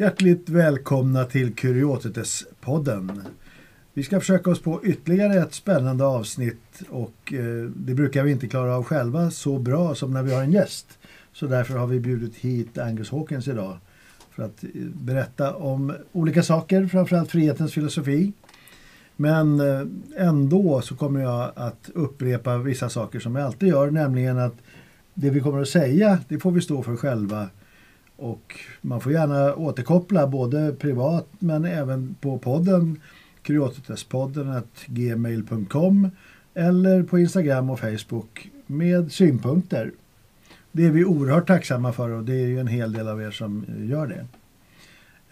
Hjärtligt välkomna till Kuriotetes-podden. Vi ska försöka oss på ytterligare ett spännande avsnitt och eh, det brukar vi inte klara av själva så bra som när vi har en gäst. Så därför har vi bjudit hit Angus Hawkins idag för att eh, berätta om olika saker, framförallt frihetens filosofi. Men eh, ändå så kommer jag att upprepa vissa saker som jag alltid gör, nämligen att det vi kommer att säga, det får vi stå för själva. Och man får gärna återkoppla både privat men även på podden kuriotespodden gmail.com eller på Instagram och Facebook med synpunkter. Det är vi oerhört tacksamma för och det är ju en hel del av er som gör det.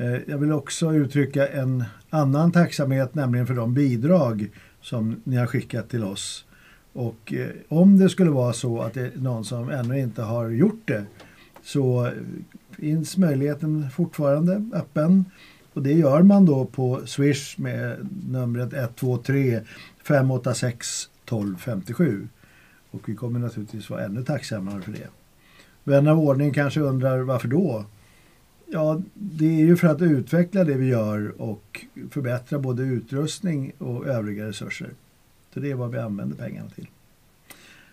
Eh, jag vill också uttrycka en annan tacksamhet, nämligen för de bidrag som ni har skickat till oss. Och eh, om det skulle vara så att det är någon som ännu inte har gjort det så finns möjligheten fortfarande öppen. Och det gör man då på Swish med numret 123 586 1257. Och vi kommer naturligtvis vara ännu tacksammare för det. Vän av ordning kanske undrar varför då? Ja, det är ju för att utveckla det vi gör och förbättra både utrustning och övriga resurser. Så det är vad vi använder pengarna till.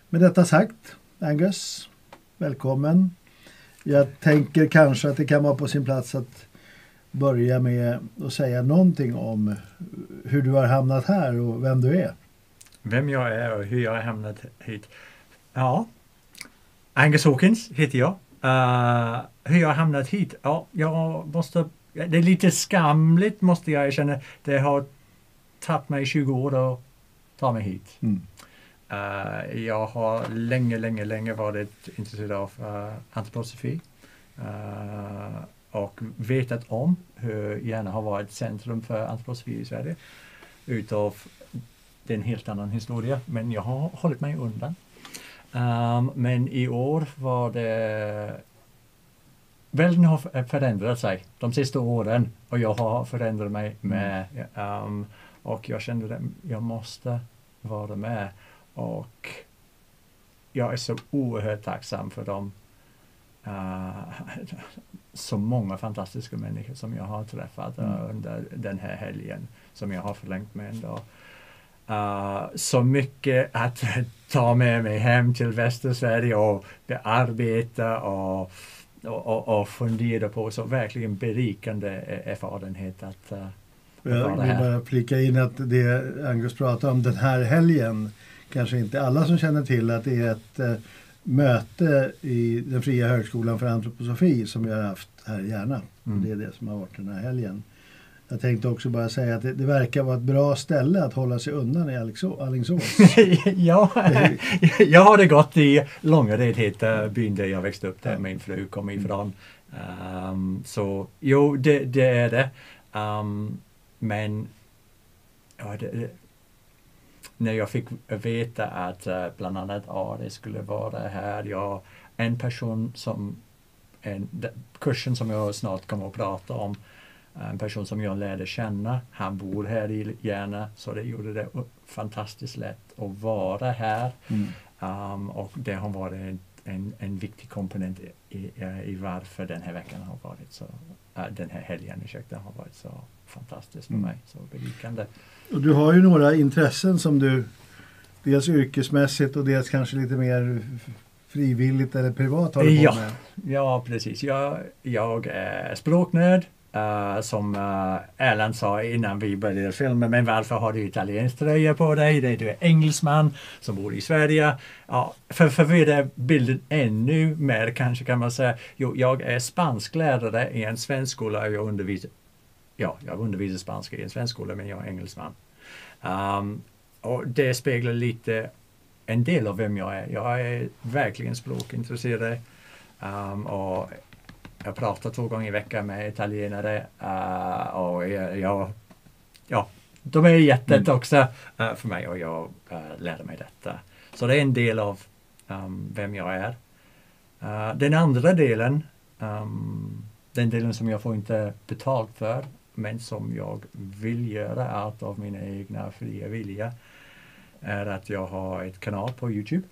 Med detta sagt, Angus, välkommen. Jag tänker kanske att det kan vara på sin plats att börja med att säga någonting om hur du har hamnat här och vem du är. Vem jag är och hur jag har hamnat hit. Ja, Angus Hawkins heter jag. Uh, hur jag har hamnat hit? Ja, jag måste... Det är lite skamligt måste jag erkänna. Det har tagit mig 20 år att ta mig hit. Mm. Uh, jag har länge, länge, länge varit intresserad av uh, antroposofi. Uh, och vetat om hur gärna har varit centrum för antroposofi i Sverige. Utav det är en helt annan historia, men jag har hållit mig undan. Um, men i år var det Världen har förändrat sig de sista åren och jag har förändrat mig med. Um, och jag kände att jag måste vara med. Och jag är så oerhört tacksam för dem uh, så många fantastiska människor som jag har träffat uh, under den här helgen som jag har förlängt med ändå. Uh, så mycket att ta med mig hem till Västsverige och bearbeta och, och, och, och fundera på. Så verkligen berikande erfarenhet att uh, jag vill bara flika in att det Angus pratar om den här helgen kanske inte alla som känner till att det är ett uh, möte i den fria högskolan för antroposofi som vi har haft här i Järna. Mm. Det är det som har varit den här helgen. Jag tänkte också bara säga att det, det, verkar vara ett bra ställe att hålla sig undan i Alingsås. ja, jag har det gått i Långared heter byn där jag växte upp, där min fru kom ifrån. Um, så jo, det, det är det. Um, men ja, det, när jag fick veta att uh, bland annat Ari skulle vara här, jag, en person som en, kursen som jag snart kommer att prata om en person som jag lärde känna. Han bor här i Järna så det gjorde det fantastiskt lätt att vara här. Mm. Um, och det har varit en, en, en viktig komponent i, i, i, varför den här veckan har varit så, äh, den här helgen ursäkta, har varit så fantastisk för mm. mig, så berikande. Och du har ju några intressen som du dels yrkesmässigt och dels kanske lite mer frivilligt eller privat håller ja, på med. Ja, precis. Jag, jag är språknörd. Uh, som uh, Erland sa innan vi började filma, men varför har du italiensk tröja på dig? Det är du är engelsman som bor i Sverige. Ja, för att förvirra bilden ännu mer kanske kan man säga, jo, jag är spansklärare i en svensk skola och jag undervisar, ja, jag undervisar spanska i en svensk skola men jag är engelsman. Um, och det speglar lite en del av vem jag är. Jag är verkligen språkintresserad um, och jag pratar två gånger i veckan med italienare uh, och jag, jag, ja, de är jättet mm. också uh, för mig och jag uh, lärde mig detta. Så det är en del av um, vem jag är. den andra delen, um, den delen som jag får inte betalt för, men som jag vill göra allt av mina egna fria vilja, är att jag har ett kanal på Youtube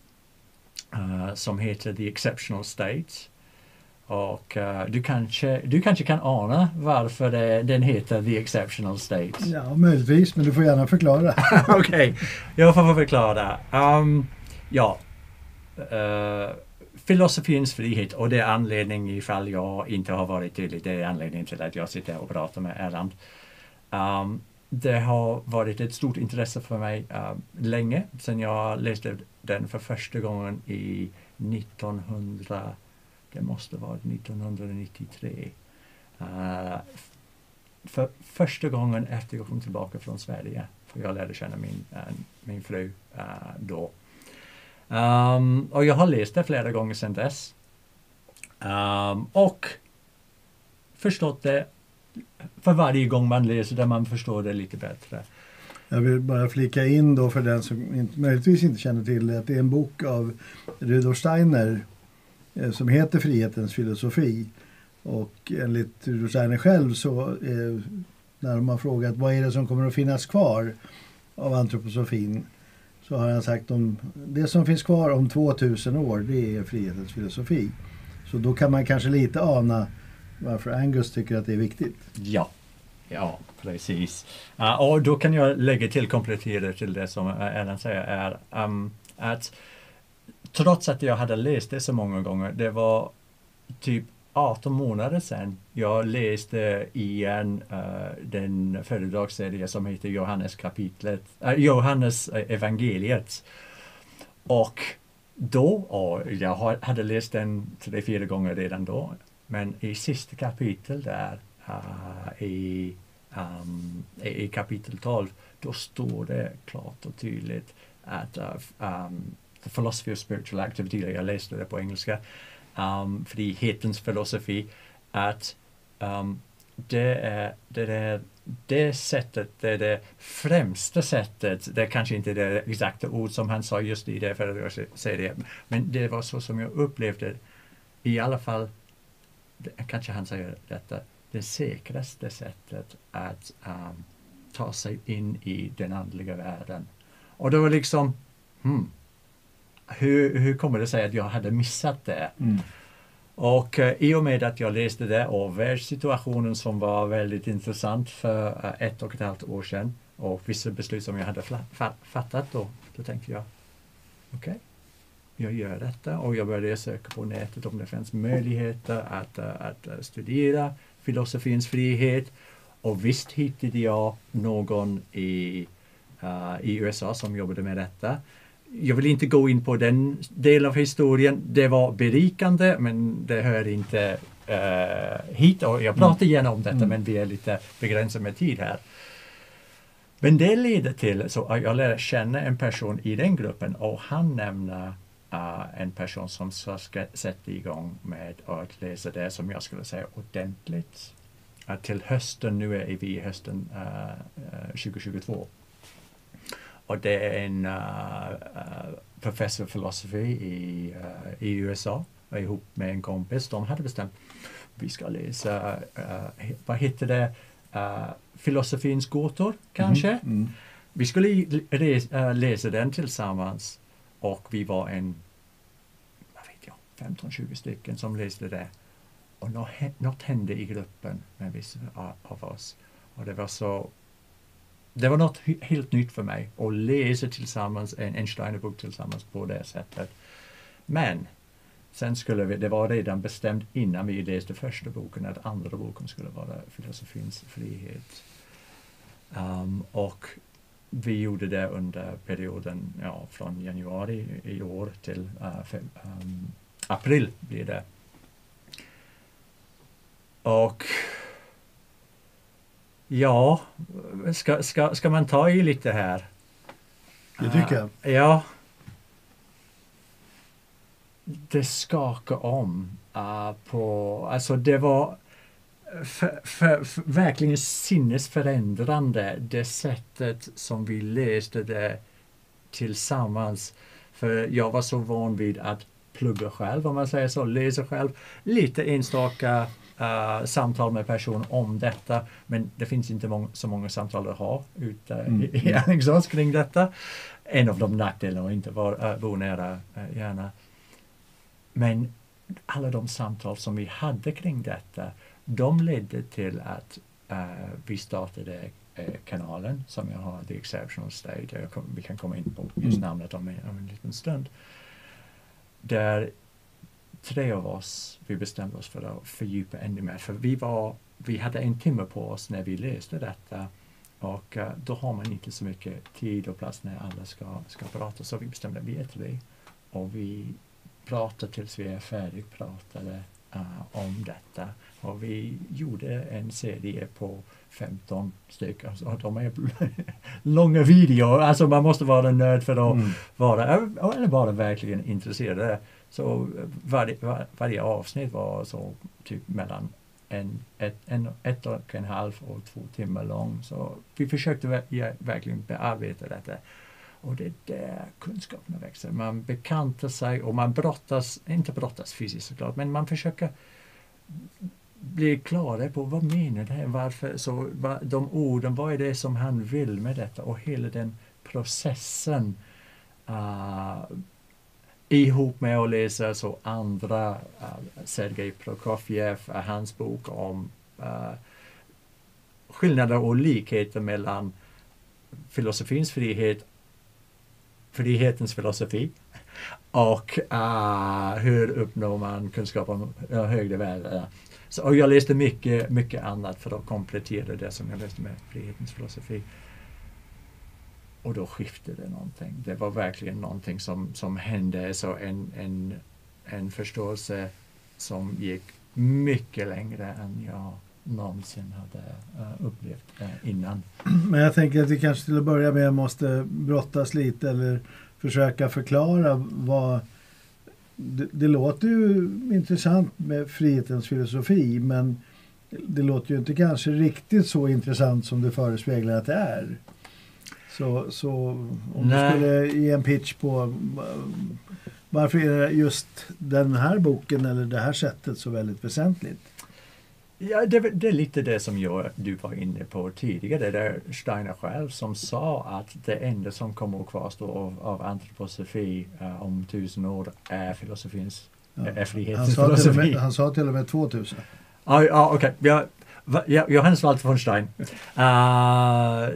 som heter The Exceptional States. Och uh, du, kanske, du kanske kan ana varför det, den heter The Exceptional State? Ja, möjligtvis, men du får gärna förklara. Okej, okay. jag får förklara. Um, ja, uh, filosofins frihet och det är anledningen ifall jag inte har varit tydlig. Det är anledningen till att jag sitter och pratar med Erland. Um, det har varit ett stort intresse för mig uh, länge sedan jag läste den för första gången i 1900, det måste vara 1993. Uh, för första gången efter jag kom tillbaka från Sverige. För jag lärde känna min, uh, min fru uh, då. Um, och jag har läst det flera gånger sedan dess. Um, och förstått det för varje gång man läser det man förstår det lite bättre. Jag vill bara flika in då för den som inte, möjligtvis inte känner till det att det är en bok av Rudolf Steiner eh, som heter Frihetens filosofi. Och enligt Rudolf Steiner själv så eh, när de har frågat vad är det som kommer att finnas kvar av antroposofin så har han sagt om det som finns kvar om 2000 år det är frihetens filosofi. Så då kan man kanske lite ana varför Angus tycker att det är viktigt. Ja, ja precis. Uh, och då kan jag lägga till, komplettera till det som Ellen säger, är um, att trots att jag hade läst det så många gånger, det var typ 18 månader sedan jag läste igen uh, den föredragsserie som heter Johannes kapitlet, uh, Johannes eh, evangeliet. Och då, och jag hade läst den tre, fyra gånger redan då, men i sista kapitel där, uh, i, um, i kapitel 12, då står det klart och tydligt att uh, um, The Philosophy of Spiritual Activity, jag läste det på engelska, um, frihetens filosofi, att um, det är det, är det sättet, det är det främsta sättet, det är kanske inte det exakta ord som han sa just i det föredragsserien, men det var så som jag upplevde i alla fall kanske han säger detta, det säkraste sättet att um, ta sig in i den andliga världen. Och det var liksom, hmm, hur, hur kommer det sig att jag hade missat det? Mm. Och uh, i och med att jag läste det och världssituationen som var väldigt intressant för uh, ett och ett halvt år sedan och vissa beslut som jag hade fattat då, då tänkte jag, okej, okay, jag gör detta och jag började söka på nätet om det fanns möjligheter att, eh, att eh, studera filosofins frihet. Och visst hittade jag någon i, uh, i USA som jobbade med detta. Jag vill inte gå in på den delen av historien. Det var berikande men det hör inte uh, hit. Och jag pratar mm. gärna om detta mm. men vi är lite begränsade med tid här. Men det leder till så att jag lär känna en person i den gruppen och han nämner uh, en person som ska sätta igång med att läsa det som jag skulle säga ordentligt. Uh, till hösten, nu är vi i hösten uh, 2022. Och det är en professor filosofi i, i USA ihop med en kompis. De hade bestämt vi ska läsa, vad heter det, filosofins gåtor kanske. Mm, mm. Vi skulle läsa den tillsammans och vi var en, vad vet jag, 15-20 stycken som läste det. Och något hände i gruppen med vissa av oss. Och det var så det var något helt nytt för mig att läsa tillsammans en, en Steiner-bok tillsammans på det sättet. Men sen skulle vi, det var redan bestämt innan vi läste första boken att andra boken skulle vara filosofins frihet. Um, och vi gjorde det under perioden ja, från januari i år till uh, fem, um, april blir det. Och ja, ska, ska, ska man ta i lite här? Det tycker jag. Uh, ja. Det skakar om uh, på, alltså det var för, för, för, verkligen sinnesförändrande det sättet som vi läste det tillsammans. För jag var så van vid att plugga själv, om man säger så, läsa själv. Lite enstaka uh, samtal med person om detta, men det finns inte mång så många samtal att ha ute mm. i, i Alingsås kring detta. En av de nackdelarna att inte vara, uh, bo nära uh, gärna. Men alla de samtal som vi hade kring detta, de ledde till att uh, vi startade kanalen som jag har, The Exceptional State. Kom, vi kan komma in på just mm. namnet om en, om en liten stund. Där tre av oss, vi bestämde oss för att fördjupa ännu mer. För vi, var, vi hade en timme på oss när vi läste detta och eh, då har man inte så mycket tid och plats när alla ska, ska prata. Så vi bestämde att vi är tre och vi pratar tills vi är färdigpratade uh, om detta. Och vi gjorde en serie på 15 stycken. Alltså, de är långa videor, alltså man måste vara nörd för att mm. vara, eller vara verkligen intresserad. Så varje, var, varje avsnitt var så typ mellan en, ett, en, ett och en halv och två timmar lång. Så vi försökte verkligen bearbeta detta. Och det är där kunskaperna växer. Man bekantar sig och man brottas, inte brottas fysiskt såklart, men man försöker bli klara på vad menar det här, varför, så vad, de orden, vad är det som han vill med detta och hela den processen uh, ihop med att läsa så andra, uh, Sergej Prokofjev, uh, hans bok om uh, skillnader och likheter mellan filosofins frihet frihetens filosofi och uh, hur uppnår man kunskap om uh, högre värden. Så, och jag läste mycket, mycket annat för att komplettera det som jag läste med frihetens filosofi. Och då skiftade någonting. Det var verkligen någonting som, som hände, så en, en, en förståelse som gick mycket längre än jag någonsin hade uh, upplevt uh, innan. Men jag tänker att vi kanske till att börja med måste brottas lite eller försöka förklara vad... Det, det låter ju intressant med frihetens filosofi men det låter ju inte kanske riktigt så intressant som det förespeglar att det är. Så, så om Nej. du skulle ge en pitch på varför är just den här boken eller det här sättet så väldigt väsentligt? Ja, det, det, är lite det som jag, du var inne på tidigare, det är Steiner själv som sa att det enda som kommer att kvarstå av, av antroposofi uh, om tusen år är filosofins, ja. är frihetens han filosofi. Med, han sa till och med 2000. Ja, ja okej. Okay. Ja, Johannes Walter von Stein uh,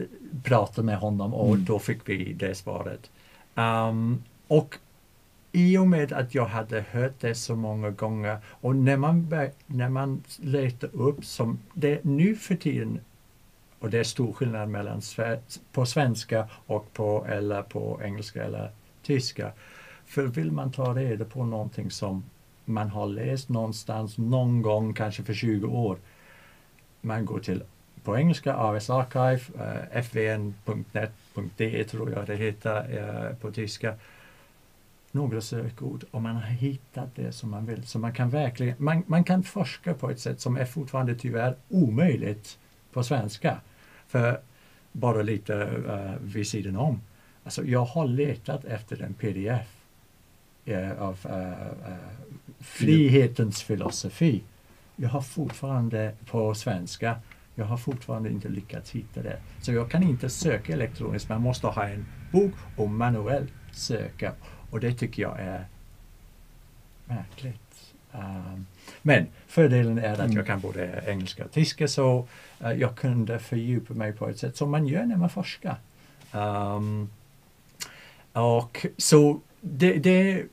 pratade med honom och mm. då fick vi det svaret. Um, och i och med att jag hade hört det så många gånger och när man, när man letar upp som det nu för tiden och det är stor skillnad mellan på svenska och på, eller på engelska eller tyska. För vill man ta reda på någonting som man har läst någonstans någon gång, kanske för 20 år. Man går till på engelska, AS Archive, eh, fvn.net.de tror jag det heter eh, på tyska några sökord och man har hittat det som man vill. Så man kan verkligen, man, man kan forska på ett sätt som är fortfarande tyvärr omöjligt på svenska. För bara lite uh, vid sidan om. Alltså jag har letat efter en pdf uh, eh, av uh, uh, frihetens filosofi. Jag har fortfarande på svenska jag har fortfarande inte lyckats hitta det. Så jag kan inte söka elektroniskt, man måste ha en bok och manuellt söka. Och det tycker jag är märkligt. Um, men fördelen är att mm. jag kan både engelska och tyska så uh, jag kunde fördjupa mig på ett sätt som man gör när man forskar. Um, och så det, det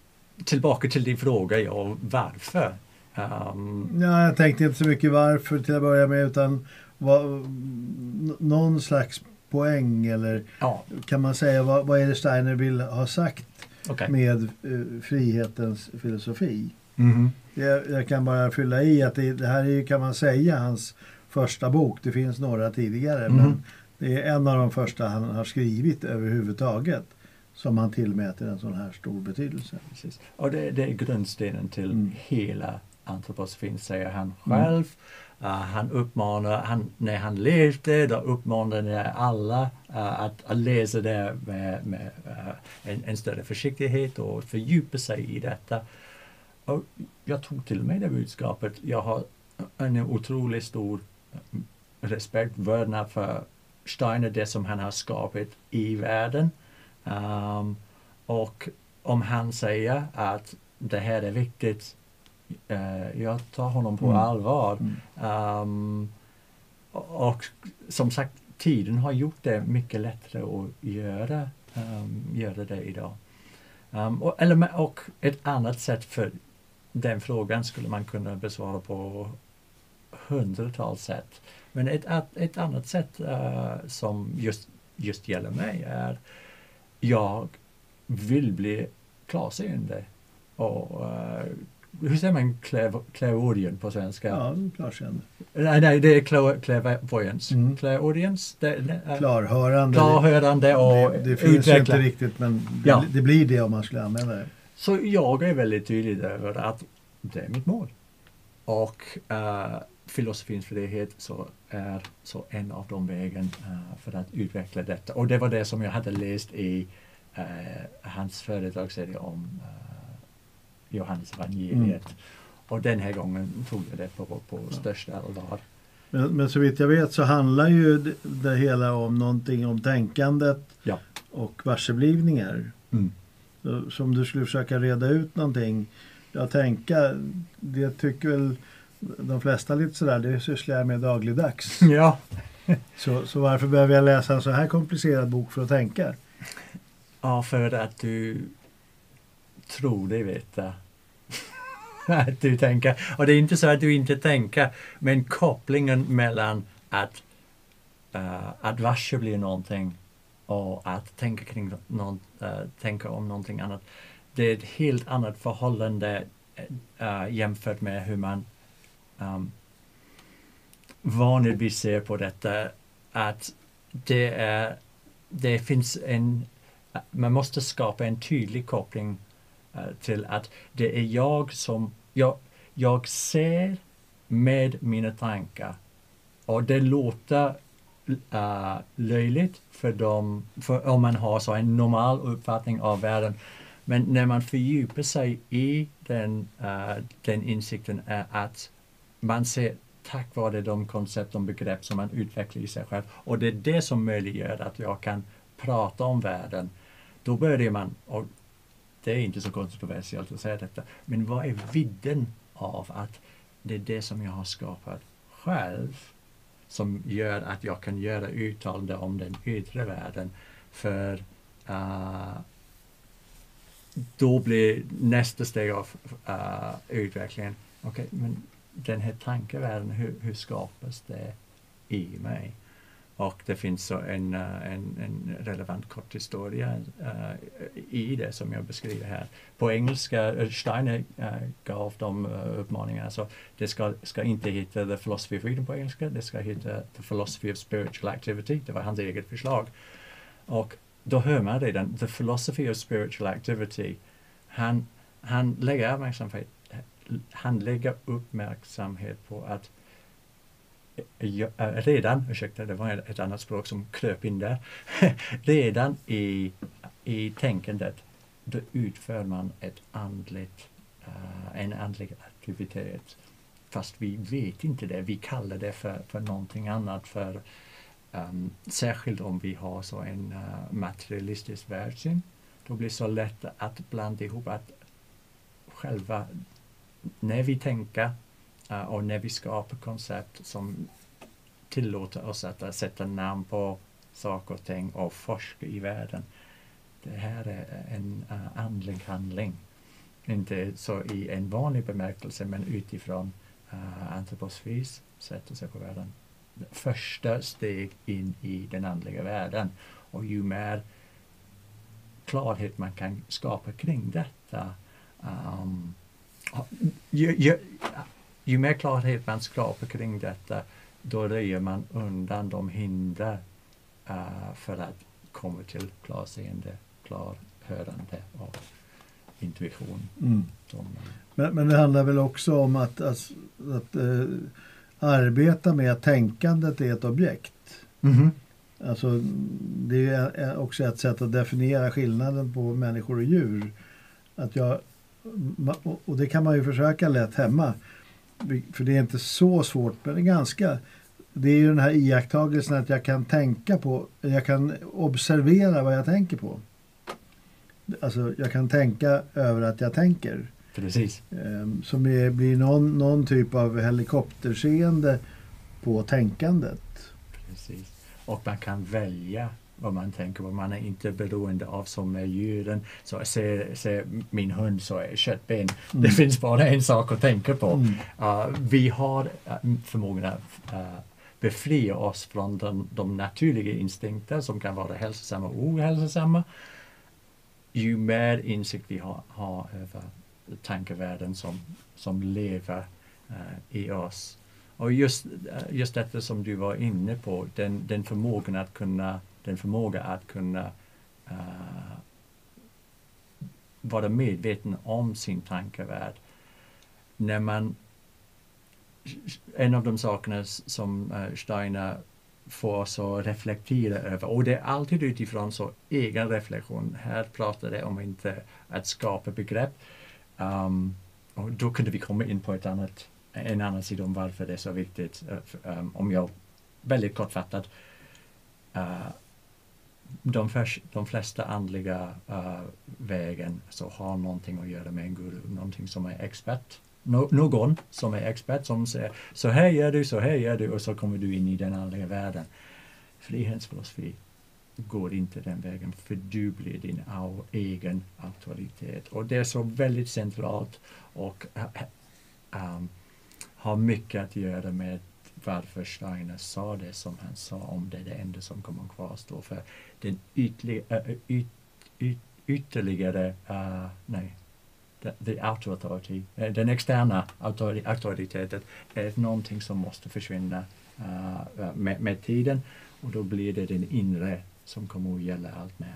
tillbaka till din fråga, ja, varför? Um, ja, jag tänkte inte så mycket varför till att börja med utan vad, någon slags poäng eller ja. kan man säga vad, vad är det Steiner vill ha sagt okay. med uh, frihetens filosofi. Mm. Jag, jag, kan bara fylla i att det, det, här är kan man säga hans första bok. Det finns några tidigare mm. men det är en av de första han har skrivit överhuvudtaget som han tillmäter en sån här stor betydelse. Precis. Och det, det är grundstenen till mm. hela antroposofin säger han själv. Mm. Uh, han uppmanar, han, när han levde, då uppmanade alla uh, att, att, läsa det med, med uh, en, en, större försiktighet och fördjupa sig i detta. Och jag tog till mig det budskapet. Jag har en otroligt stor respekt, vördnad för Steiner, det som han har skapat i världen. Um, och om han säger att det här är viktigt eh, jag tar honom på Mm. allvar. Ehm, och, som sagt, tiden har gjort det mycket lättare att göra, um, göra det idag. Ehm, och, eller, och ett annat sätt för den frågan skulle man kunna besvara på hundratals sätt. Men ett, ett, annat sätt eh, som just, just gäller mig är jag vill bli klarseende. Och, eh, hur säger man clair- clairaudient på svenska? Ja, klarseende. Nej, nej, det är clair- clairvoyance. Mm. Clairaudience, det, det är Klarhörande. klarhörande och det, det finns utveckla. inte riktigt men det, Ja. det blir det om man skulle använda det. Så jag är väldigt tydlig över att det är mitt mål. Och uh, filosofins frihet så är så en av de vägen eh, för att utveckla detta. Och det var det som jag hade läst i eh, hans föredragsserie om uh, Johannes evangeliet. Och den här gången tog jag det på, på största allvar. Men, men så vitt jag vet så handlar ju det, det hela om någonting om tänkandet Ja. och varseblivningar. Mm. Så, som du skulle försöka reda ut någonting. Ja, tänka, det tycker väl de flesta lite sådär, det sysslar jag med dagligdags. Ja, Så, så varför behöver jag läsa en så här komplicerad bok för att tänka? Ja, för att du tror dig veta. att du tänker. Och det är inte så att du inte tänker, men kopplingen mellan att, uh, att varse blir någonting och att tänka kring någon, uh, tänka om någonting annat. Det är ett helt annat förhållande uh, jämfört med hur man um, vanligtvis ser på detta. Att det, är, det finns en man måste skapa en tydlig koppling Eh, till att det är jag som, jag, jag ser med mina tankar. Och det låter uh, löjligt för dem, för om man har så en normal uppfattning av världen. Men när man fördjupar sig i den, uh, den insikten är att man ser tack vare de koncept och begrepp som man utvecklar i sig själv. Och det är det som möjliggör att jag kan prata om världen. Då börjar man, och det är inte så kontroversiellt att säga detta, men vad är vidden av att det är det som jag har skapat själv som gör att jag kan göra uttalanden om den yttre världen. För uh, då blir nästa steg av uh, utvecklingen, okej, okay, men den här tankevärlden, hur, hur skapas det i mig? Och det finns så en, eh, en, en relevant kort historia uh, i det som jag beskriver här. På engelska, eh, Steiner uh, gav de uh, uppmaningar, så det ska, ska inte heta The Philosophy of Freedom på engelska, det ska heta The Philosophy of Spiritual Activity, det var hans eget förslag. Och då hör man redan, The Philosophy of Spiritual Activity, han, han lägger uppmärksamhet, han lägger uppmärksamhet på att Eh, redan, ursäkta det var ett annat språk som kröp in där, redan i, i tänkandet då utför man ett andligt, uh, en andlig aktivitet. Fast vi vet inte det, vi kallar det för, för någonting annat. För, um, särskilt om vi har så en uh, materialistisk världssyn. Då blir det så lätt att blanda ihop att själva, när vi tänker Eh, och när vi skapar koncept som tillåter oss att uh, sätta namn på saker och ting och forska i världen. Det här är en uh, andlig handling. Inte så i en vanlig bemärkelse men utifrån eh, uh, antroposfys sätt att se på världen. Första steg in i den andliga världen. Och ju mer klarhet man kan skapa kring detta um, ju, ju, ju mer klarhet man skapar kring detta, då röjer man undan de hinder uh, för att komma till klarseende, klarhörande och intuition. Mm. Som, Men, men det handlar väl också om att, att, att äh, arbeta med att tänkandet är ett objekt. mm -hmm. Alltså, det är också ett sätt att definiera skillnaden på människor och djur. Att jag, och det kan man ju försöka lätt hemma. För det är inte så svårt, men det är ganska. Det är ju den här iakttagelsen att jag kan tänka på, jag kan observera vad jag tänker på. Alltså jag kan tänka över att jag tänker. Precis. Ehm, Som är, blir någon, någon typ av helikopterseende på tänkandet. Precis. Och man kan välja vad man tänker på. Man är inte beroende av som är djuren. Så ser, ser min hund så är köttben. Det finns bara en sak att tänka på. Mm. Uh, vi har uh, förmågan att uh, befria oss från de, de naturliga instinkter som kan vara hälsosamma och ohälsosamma. Ju mer insikt vi har, har över tankevärlden som, som lever eh, i oss. Och just, eh, just detta som du var inne på, den, den förmågan att kunna, den förmåga att kunna uh, vara medveten om sin tankevärld. När man, en av de sakerna som eh, Steiner får oss att reflektera över, och det är alltid utifrån så egen reflektion. Här pratar det om inte att skapa begrepp. Um, och då kunde vi komma in på ett annat, en annan sida om varför det är så viktigt. um, om jag väldigt kortfattat uh, de, förs- de flesta andliga uh, vägen så har någonting att göra med en guru, någonting som är expert. No, någon som är expert som säger så här gör du, så här gör du och så kommer du in i den andliga världen. Frihetsfilosofi går inte den vägen för du blir din au- egen auktoritet. Och det är så väldigt centralt och uh, um, har mycket att göra med varför Steiner sa det som han sa om det, är det enda som kommer att kvarstå. För den ytlig, äh, yt, yt, ytterligare, uh, nej, the, the outer authority, den externa auktoriteten är någonting som måste försvinna uh, med, med tiden och då blir det den inre som kommer att gälla allt mer.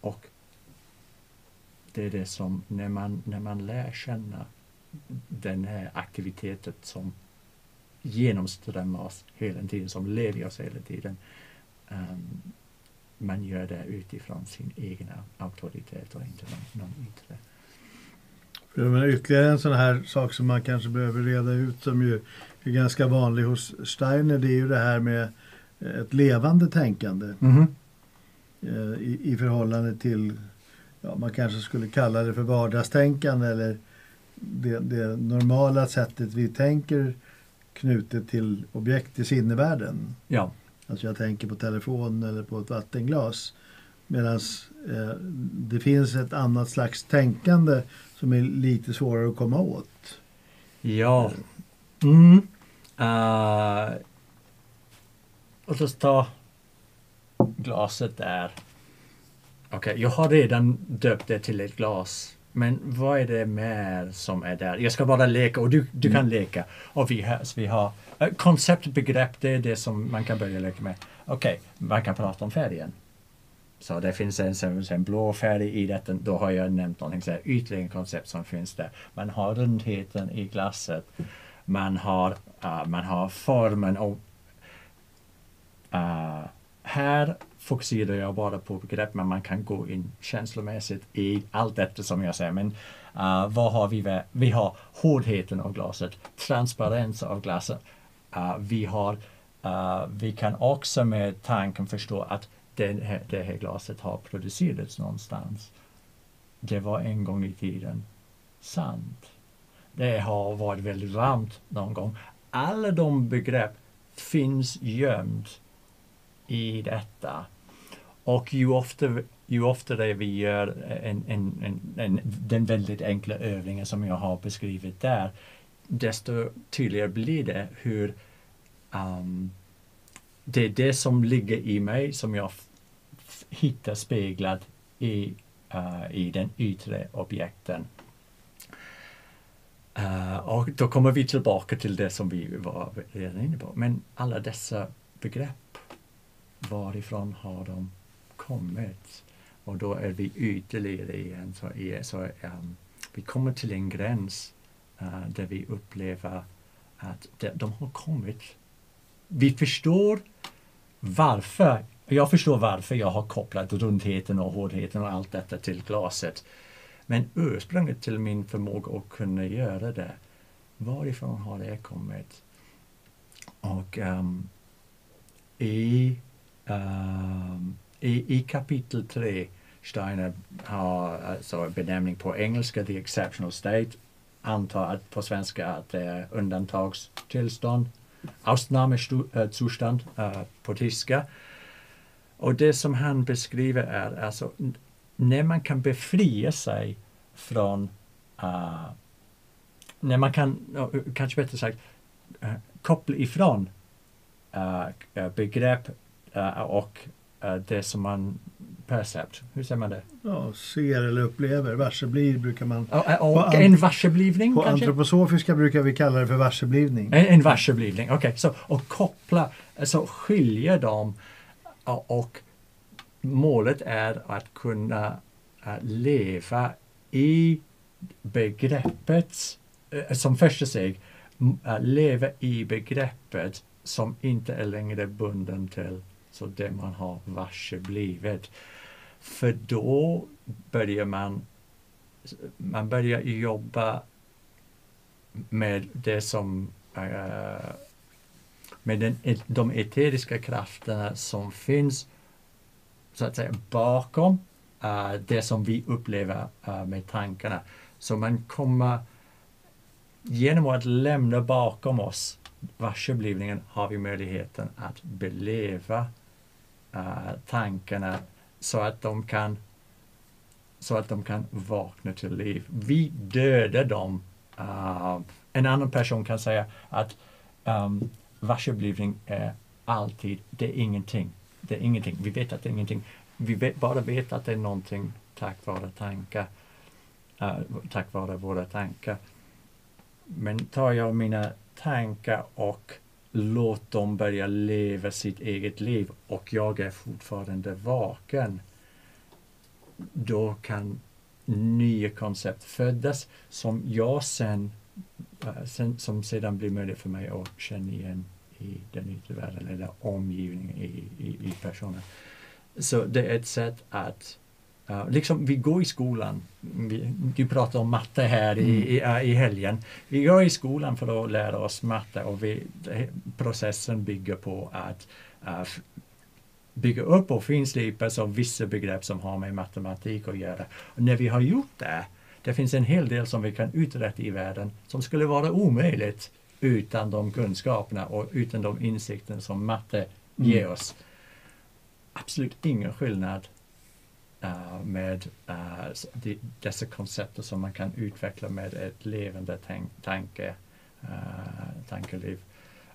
Och det är det som, när man, när man lär känna den här aktiviteten som genomströmmar oss hela tiden, som lever i oss hela tiden. Um, man gör det utifrån sin egen auktoritet och inte någon, någon yttre. Menar, ytterligare en sån här sak som man kanske behöver reda ut som ju är ganska vanlig hos Steiner det är ju det här med ett levande tänkande eh, i, i förhållande till, ja, man kanske skulle kalla det för vardagstänkande eller det, det normala sättet vi tänker knutet till objekt i sinnevärlden. Ja, Alltså jag tänker på telefon eller på ett vattenglas. Medan eh, det finns ett annat slags tänkande som är lite svårare att komma åt. ja. Mm. Uh, låt oss ta glaset där. Okej, jag har redan döpt det till ett glas. Men vad är det mer som är där? Jag ska bara leka och du, du kan leka. Och vi har, vi har eh, konceptbegrepp, det är det som man kan börja leka med. Okej, man kan prata om färgen. Så det finns en, en, en blå färg i detta, då har jag nämnt någonting så här, ytterligare koncept som finns där. Man har rundheten i glaset. Man har, uh, man har formen och uh, här fokuserar jag bara på begrepp men man kan gå in känslomässigt i allt detta som jag säger. Men uh, vad har vi? Med? Vi har hårdheten av glaset, transparens av glaset. Uh, vi har uh, vi kan också med tanken förstå att det här, det här glaset har producerats någonstans. Det var en gång i tiden sant. Det har varit väldigt varmt någon gång. Alla de begrepp finns gömt i detta. Och ju oftare, ju oftare vi gör eh, en, en, en, en, den väldigt enkla övningen som jag har beskrivit där, desto tydligare blir det hur um, det är det som ligger i mig som jag hittar speglat i, uh, i den yttre objekten. Uh, och då kommer vi tillbaka till det som vi var redan inne på. Men alla dessa begrepp, varifrån har de kommit? Och då är vi ytterligare igen. Så, så um, vi kommer till en gräns uh, där vi upplever att de, de har kommit. Vi förstår varför. Jag förstår varför jag har kopplat rundheten och hårdheten och allt detta till glaset. Men ursprunget till min förmåga att kunna göra det, varifrån har det kommit? Och um, i, um, i, i kapitel 3, Steiner har alltså benämning på engelska The Exceptional State antar att på svenska att det är undantagstillstånd. Ausnahmezustand uh, eh, på tyska. Och det som han beskriver är alltså när man kan befria sig från, uh, när man kan, kanske bättre sagt, eh, koppla ifrån uh, begrepp och det som man percept, hur säger man det? Ja, ser eller upplever, varseblir brukar man... Och, och en varseblivning På kanske? antroposofiska brukar vi kalla det för varseblivning. En, en varseblivning, okej. Okay. Så och koppla, alltså skilja dem och målet är att kunna leva i begreppet, eh, som första steg, leva i begreppet som inte är längre bunden till så det man har varse blivit. För då börjar man, man börjar jobba med det som eh, med den, de eteriska krafterna som finns så att säga bakom eh, det som vi upplever eh, med tankarna. Så man kommer genom att lämna bakom oss varseblivningen har vi möjligheten att beleva uh, tankarna så att de kan så att de kan vakna till liv. Vi dödar dem. Uh, en annan person kan säga att ehm, um, varseblivning är alltid, det är ingenting. Det är ingenting. Vi vet att det är ingenting. Vi vet, bara vet att det är någonting tack vare tankar. Uh, tack vare våra tankar. Men tar jag mina tankar och låt dem börja leva sitt eget liv och jag är fortfarande vaken. Då kan nya koncept födas som jag sen, eh, sen som sedan blir möjligt för mig att känna igen i den yttre världen eller omgivningen i, i, i personen. Så det är ett sätt att Uh, liksom vi går i skolan, vi, du pratar om matte här mm. i, i, i, helgen. Vi går i skolan för att lära oss matte och vi, processen bygger på att uh, bygga upp och finslipa vissa begrepp som har med matematik att göra. Och när vi har gjort det, det finns en hel del som vi kan uträtta i världen som skulle vara omöjligt utan de kunskaperna och utan de insikter som matte mm. ger oss. Absolut ingen skillnad uh, med uh, de, dessa koncept som man kan utveckla med ett levande tank, tanke, uh, tankeliv.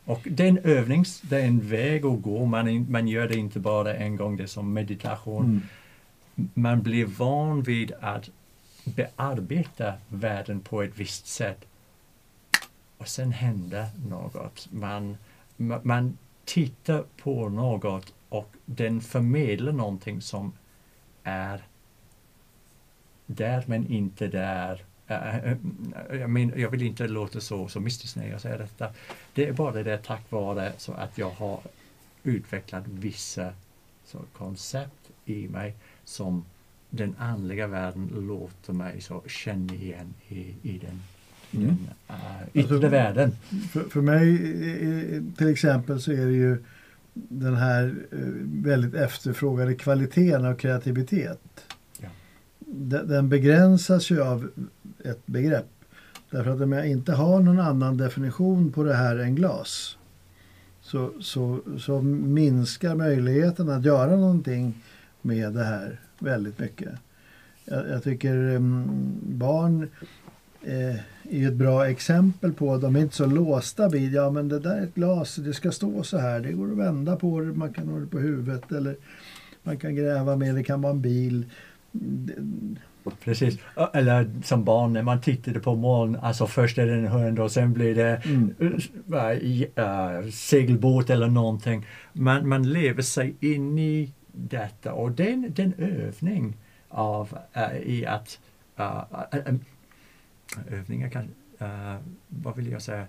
Och det är en övning, det är en väg att gå. Man, man gör det inte bara en gång, det är som meditation. Mm. Man blir van vid att bearbeta världen på ett visst sätt och sen händer något. Man, man tittar på något och den förmedlar någonting som är där men inte där. Jag, men, jag vill inte låta så, så mystiskt när jag säger detta. Det är bara det tack vare så att jag har utvecklat vissa så, koncept i mig som den andliga världen låter mig så känna igen i, i den, mm. den uh, yttre alltså, världen. För, för mig till exempel så är det ju den här eh, väldigt efterfrågade kvaliteten av kreativitet. Ja. Den begränsas ju av ett begrepp. Därför att om jag inte har någon annan definition på det här än glas så, så, så minskar möjligheten att göra någonting med det här väldigt mycket. Jag, jag tycker um, barn eh, är ett bra exempel på. De är inte så låsta vid, ja men det där är ett glas, det ska stå så här, det går att vända på det, man kan ha det på huvudet eller man kan gräva med, det kan vara en bil. Precis, eller som barn när man tittade på moln, alltså först är det en hund och sen blir det mm. uh, segelbåt eller någonting. Man, man lever sig in i detta och det är en, övning av, uh, i att uh, övningar kan, uh, vad vill jag säga,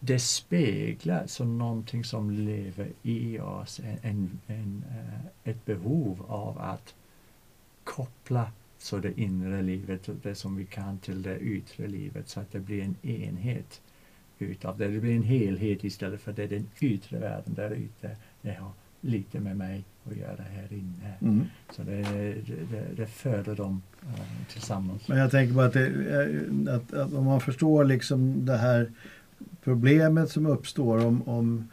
det speglar som någonting som lever i oss, en, en, uh, ett behov av att koppla så det inre livet, det som vi kan till det yttre livet så att det blir en enhet utav det. Det blir en helhet istället för det är den yttre världen där ute. Det har lite med mig att göra här inne. Mm. Så det, det, det föder dem tillsammans. Men jag tänker bara att, det, att, att, om man förstår liksom det här problemet som uppstår om, om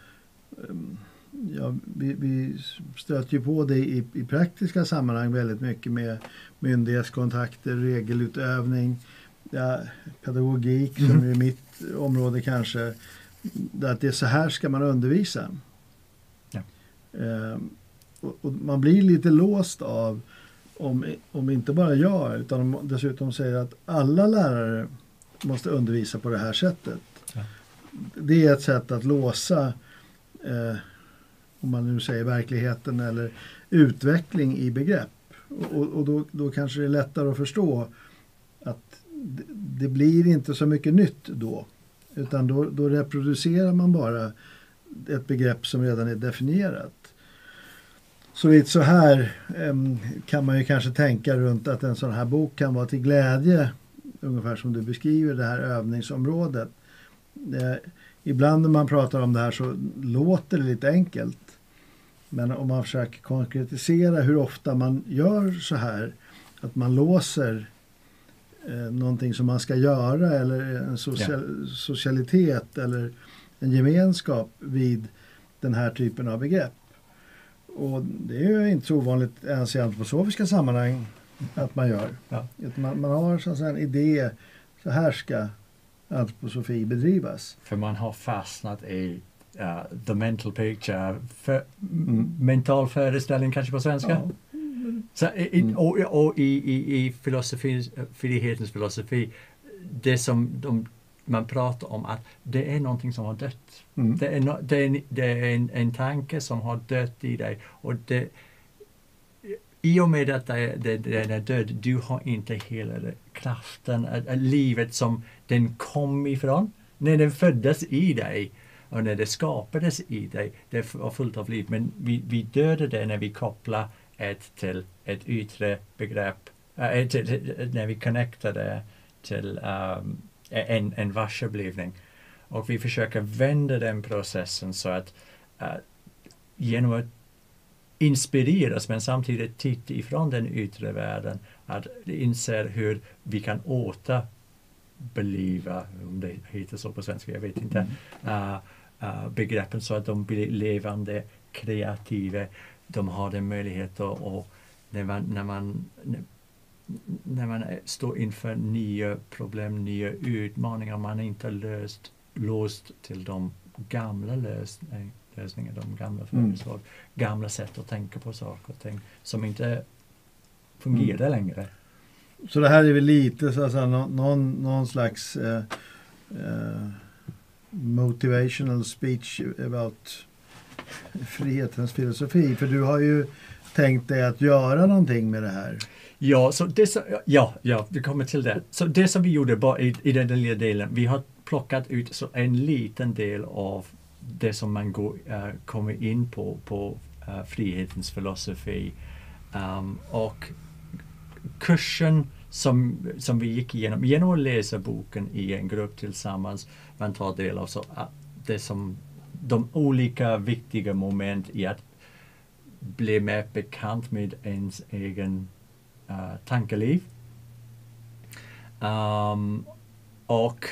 um, ja, vi, vi stöter ju på det i, i praktiska sammanhang väldigt mycket med myndighetskontakter, regelutövning, ja, pedagogik mm. som är mitt område kanske. Att det är så här ska man undervisa. Ja. Ehm, och, och, man blir lite låst av om, om inte bara jag utan dessutom säger att alla lärare måste undervisa på det här sättet. Ja. Det är ett sätt att låsa eh, om man nu säger verkligheten eller utveckling i begrepp. Och, och då, då kanske det är lättare att förstå att det, det blir inte så mycket nytt då. Utan då, då reproducerar man bara ett begrepp som redan är definierat. Så lite så här kan man ju kanske tänka runt att en sån här bok kan vara till glädje, ungefär som du beskriver det här övningsområdet. Det, ibland när man pratar om det här så låter det lite enkelt. Men om man försöker konkretisera hur ofta man gör så här, att man låser eh, någonting som man ska göra eller en social, ja. socialitet eller en gemenskap vid den här typen av begrepp. Och det är ju inte så ovanligt ens i antroposofiska sammanhang att man gör. Ja. Man, man har så att en idé, så här ska antroposofi bedrivas. För man har fastnat i uh, the mental picture, för, mm. mental föreställning kanske på svenska. Ja. Så, i, mm. och, och, i, i, i filosofi, frihetens filosofi, det som de, man pratar om att det är någonting som har dött. Mm. Det är, no, det är, det är en, en tanke som har dött i dig. Och det, i och med att det, det, den är död, du har inte hela det, kraften, livet som den kom ifrån. När den föddes i dig och när det skapades i dig, det var fullt av liv. Men vi, vi dödade det när vi kopplar ett till ett yttre begrepp, äh, till, när vi connectade till um, en, en varseblivning. Och vi försöker vända den processen så att uh, genom att inspireras men samtidigt titta ifrån den yttre världen, att inse hur vi kan återbeliva, om det heter så på svenska, jag vet inte, uh, uh, begreppen så att de blir levande, kreativa. De har en möjlighet att, och när man, när man när man står inför nya problem, nya utmaningar, man är inte löst, låst till de gamla lösningar, lösningar de gamla föreslag, mm. gamla sätt att tänka på saker och ting som inte fungerar mm. längre. Så det här är väl lite så att säga, någon, någon slags eh, eh, motivational speech about frihetens filosofi. För du har ju tänkt dig att göra någonting med det här. Ja, så det som, ja, ja, vi kommer till det. Så det som vi gjorde bara i, i den lilla delen, vi har plockat ut så en liten del av det som man går, uh, kommer in på, på uh, frihetens filosofi. Um, och kursen som, som vi gick igenom, genom att läsa boken i en grupp tillsammans, man tar del av så, uh, det som, de olika viktiga moment i att bli mer bekant med ens egen uh, tankeliv. Um, och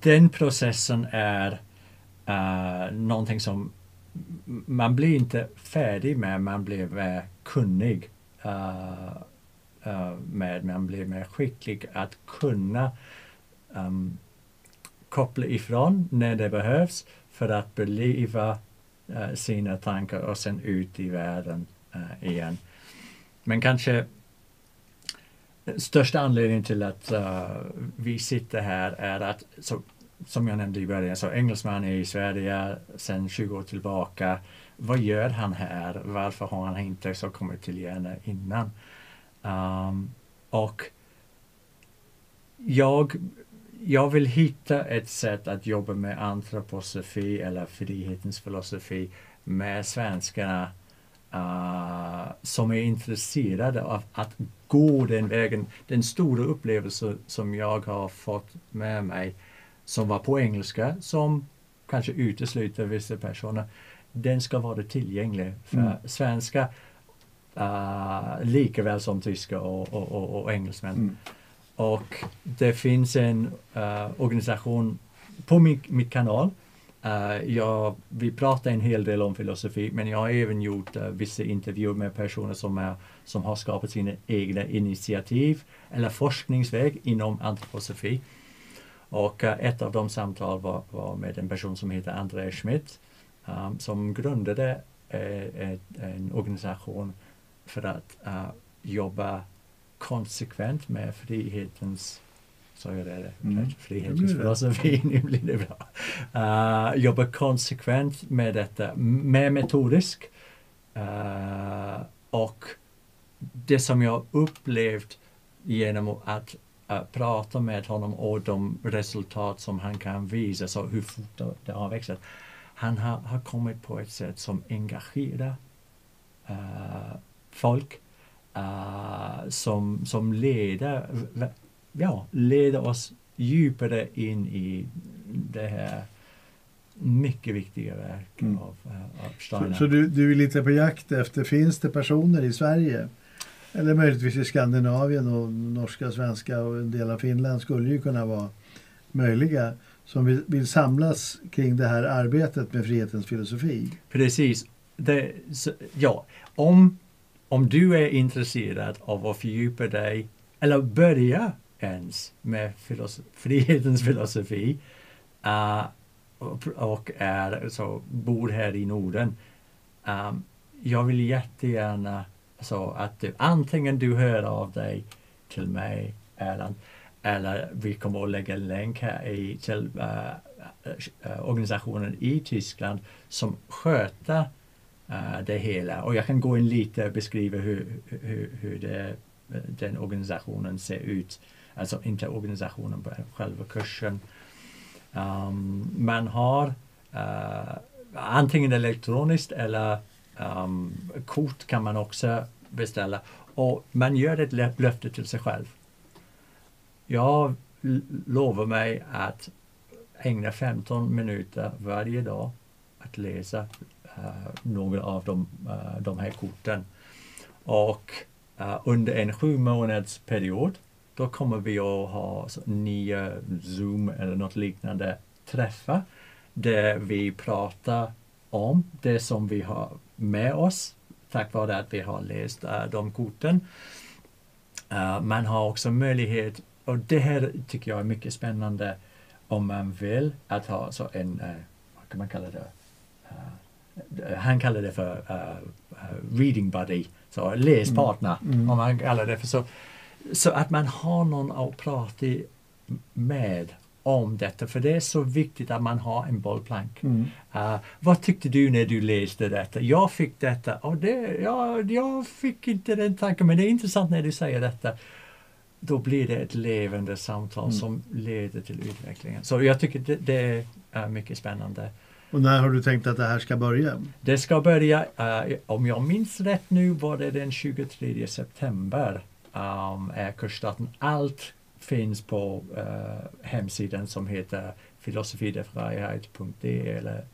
den processen är uh, någonting som man blir inte färdig med, man blir mer kunnig uh, uh, med, man blir mer skicklig att kunna um, koppla ifrån när det behövs för att beliva uh, sina tankar och sen ut i världen uh, igen. Men kanske största anledningen till att uh, vi sitter här är att, så, som jag nämnde i början, så engelsman är i Sverige sedan 20 år tillbaka. Vad gör han här? Varför har han inte så kommit till Järna innan? Um, och jag, jag vill hitta ett sätt att jobba med antroposofi eller frihetens filosofi med svenskarna uh, som är intresserade av att gå den vägen. Den stora upplevelse som jag har fått med mig som var på engelska, som kanske utesluter vissa personer. den ska vara tillgänglig för Mm. svenska uh, lika väl som tyska och, och, och, och engelsmän. Mm. Och det finns en eh, organisation på min, mitt kanal. Uh, ja, vi pratar en hel del om filosofi men jag har även gjort uh, vissa intervjuer med personer som, är, som har skapat sina egna initiativ eller forskningsväg inom antroposofi. Och uh, ett av de samtal var, var med en person som heter André Schmidt um, som grundade ett, en organisation för att jobba konsekvent med frihetens sa jag det? Mm. Frihetens det. filosofi, nu blir det bra. Uh, jobba konsekvent med detta, mer metodisk. Uh, och det som jag upplevt genom att uh, prata med honom och de resultat som han kan visa, så hur fort det- har växt. Han har, har kommit på ett sätt som engagerar uh, folk som, som leder, ja, leder oss djupare in i det här mycket viktiga verk Mm. av, uh, av Så, Steiner. så du, du är lite på jakt efter, finns det personer i Sverige eller möjligtvis i Skandinavien och norska, svenska och en del av Finland skulle ju kunna vara möjliga som vill, vill samlas kring det här arbetet med frihetens filosofi. Precis. Det, så, ja, om, om du är intresserad av att fördjupa dig eller börja ens med filosof, frihetens filosofi uh, och, och är, så, bor här i Norden. Um, jag vill jättegärna så att du, antingen du hör av dig till mig Erland eller vi kommer att lägga en länk här i, till uh, eh, organisationen i Tyskland som sköter uh, det hela. Och jag kan gå in lite och beskriva hur, hur, hur det, den organisationen ser ut. Alltså inte organisationen, på själva kursen. Ehm, um, man har uh, antingen elektroniskt eller um, kort kan man också beställa. Och man gör ett löfte till sig själv. Jag lovar mig att ägna 15 minuter varje dag att läsa uh, några av de, uh, de här korten. Och uh, under en sju månads period då kommer vi att ha nya Zoom eller något liknande träffar där vi pratar om det som vi har med oss tack vare att vi har läst uh, de korten. Uh, man har också möjlighet, och det här tycker jag är mycket spännande om man vill, att ha så en, uh, vad kan man kalla det? Han kallar det för reading buddy, så läspartner Mm. Mm. om man kallar det för så. Så att man har någon att prata med om detta, för det är så viktigt att man har en bollplank. Mm. Uh, vad tyckte du när du läste detta? Jag fick detta och det, ja, jag fick inte den tanken men det är intressant när du säger detta. Då blir det ett levande samtal Mm. som leder till utvecklingen. Så jag tycker det, det är mycket spännande. Och när har du tänkt att det här ska börja? Det ska börja, eh, om jag minns rätt nu var det den 23 september um, är kursstarten. Allt finns på eh, hemsidan som heter filosofidefrihet.de eller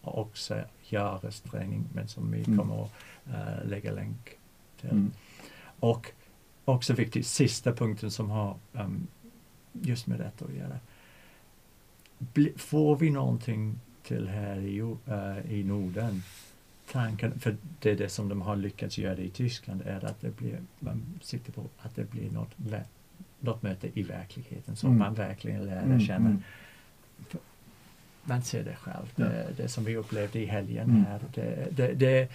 också Jares träning men som vi Mm. kommer att eh, lägga länk till. Mm. Och också viktigt, sista punkten som har um, just med detta att göra. Bli, får vi någonting till här i, eh, i Norden? Tanken, för det är det som de har lyckats göra i Tyskland, är att det blir, man siktar på att det blir något, något möte i verkligheten som Mm. man verkligen lär Mm, känna. mm. Man ser det själv, Ja. det, det som vi upplevde i helgen Mm. här. Det, det, det,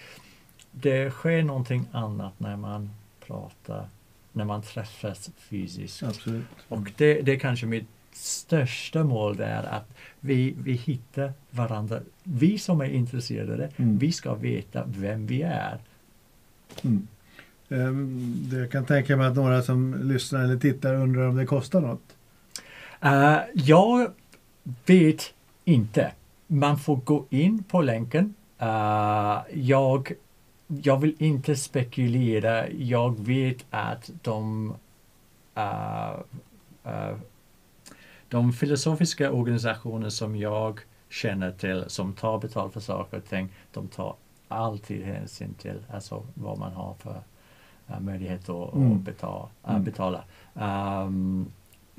det sker någonting annat när man pratar, när man träffas fysiskt. Absolut. Och det, det är kanske mitt största mål är att vi, vi hittar varandra. Vi som är intresserade, Mm. vi ska veta vem vi är. Mm. Ehm, Jag kan tänka mig att några som lyssnar eller tittar undrar om det kostar något. Eh, jag vet inte. Man får gå in på länken. Eh, jag, jag vill inte spekulera. Jag vet att de eh, de filosofiska organisationer som jag känner till som tar betalt för saker och ting, de tar alltid hänsyn till alltså, vad man har för uh, möjlighet att, Mm. att betala. Uh, Mm. betala. Um,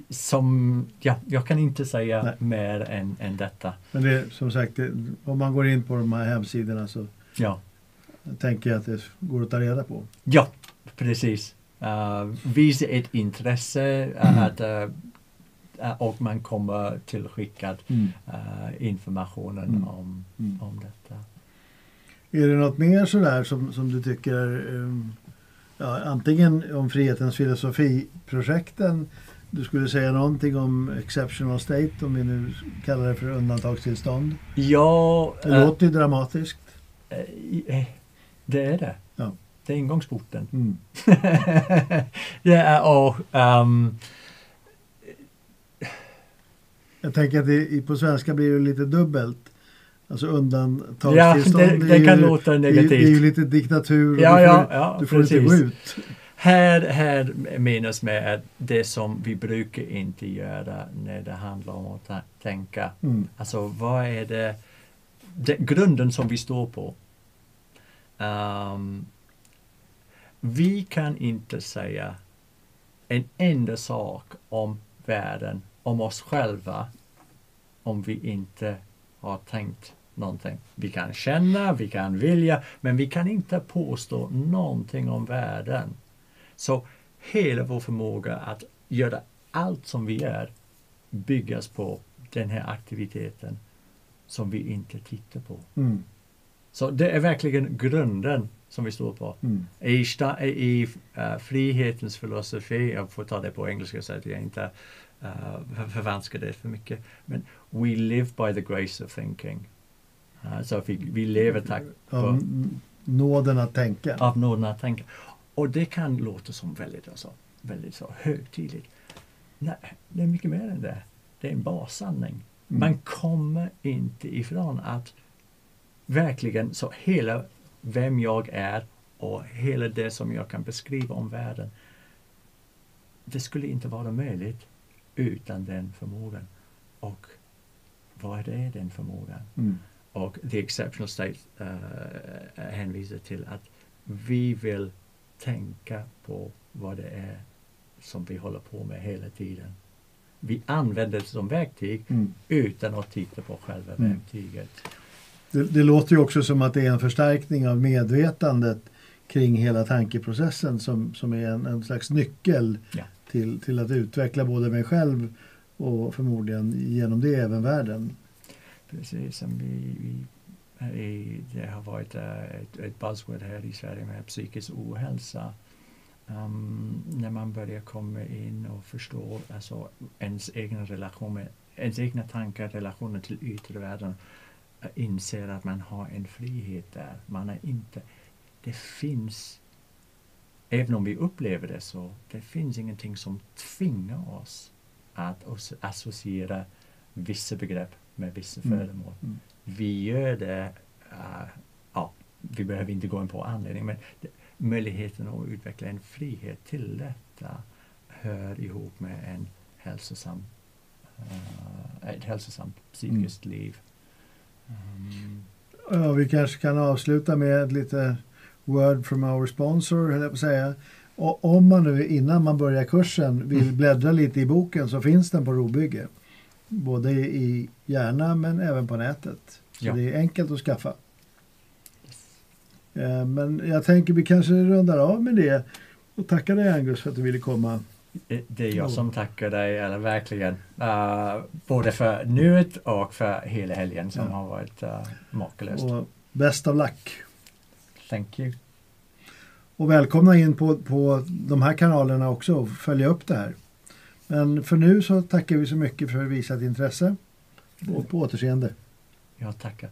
som, ja, jag kan inte säga Nej. mer än, än detta. Men det är som sagt, det, om man går in på de här hemsidorna så Ja, tänker jag att det går att ta reda på. ja precis. Uh, visa ett intresse uh, att, uh, och man kommer tillskickad uh, informationen Mm. om, Mm. om detta. Är det något mer sådär som, som du tycker, um, ja, antingen om Frihetens filosofi-projekten, du skulle säga någonting om exceptional state, om vi nu kallar det för undantagstillstånd. Ja, Det uh, låter ju dramatiskt. eh, det är det. Ja. Det är ingångsporten. Mm. det är och um, Jag tänker att det, på svenska blir det lite dubbelt. Alltså ja, undantagstillstånd. det, är det ju, kan låta det, är ju- det är ju negativt. lite diktatur. Ja, du ja, får, ja, du får inte gå ut. Här, här menas med att det som vi brukar inte göra när det handlar om att tänka. Mm. Alltså vad är det, det grunden som vi står på. Ehm, vi kan inte säga en enda sak om världen, om oss själva, om vi inte har tänkt någonting. Vi kan känna, vi kan vilja, men vi kan inte påstå någonting om världen. Så hela vår förmåga att göra allt som vi gör byggas på den här aktiviteten som vi inte tittar på. Mm. Så det är verkligen grunden som vi står på. Mm. I, sta- i uh, frihetens filosofi, jag får ta det på engelska så att jag inte uh, för- förvanskar det för mycket. Men we live by the grace of thinking. Uh, så vi, vi lever tack vare nåden att tänka. av nåden att tänka. Och det kan låta som väldigt, alltså, väldigt så högtidligt. Nej, det är mycket mer än det. Det är en bassanning. Mm. Man kommer inte ifrån att verkligen så hela vem jag är och hela det som jag kan beskriva om världen. Det skulle inte vara möjligt utan den förmågan. Och vad är den förmågan? Mm. Och the exceptional state uh, hänvisar till att vi vill tänka på vad det är som vi håller på med hela tiden. Vi använder det som verktyg Mm. utan att titta på själva Mm. verktyget. Det, det låter ju också som att det är en förstärkning av medvetandet kring hela tankeprocessen som, som är en, en slags nyckel Ja till, till att utveckla både mig själv och förmodligen genom det även världen. Precis som vi, vi i, det har varit eh, ett, ett buzzword här i Sverige med psykisk ohälsa. Um, när man börjar komma in och förstå alltså, ens egna relationer, ens egna tankar, relationer till yttre världen, eh, inser att man har en frihet där. Man är inte, det finns, även om vi upplever det så, det finns ingenting som tvingar oss att as- associera vissa begrepp med vissa Mm. föremål. Mm. Vi gör det, eh, ja, vi behöver inte gå in på anledning, men det, möjligheten att utveckla en frihet till detta hör ihop med en hälsosam, eh, ett hälsosamt psykiskt liv. Mm. Ja, vi kanske kan avsluta med lite word from our sponsor, höll jag på att säga. Och om man nu innan man börjar kursen vill Mm. bläddra lite i boken så finns den på Robygge. Både i Järna men även på nätet. Så Ja. det är enkelt att skaffa. Eh, Men jag tänker vi kanske rundar av med det. Och tackar dig Angus för att du ville komma. Det- Det är jag som tackar dig, eller verkligen. eh, både för nuet och för hela helgen som Ja. har varit uh, makalöst. Och best of luck. Thank you. Och välkomna in på, på de här kanalerna också och följa upp det här. Men för nu så tackar vi så mycket för visat intresse och på återseende. Jag tackar.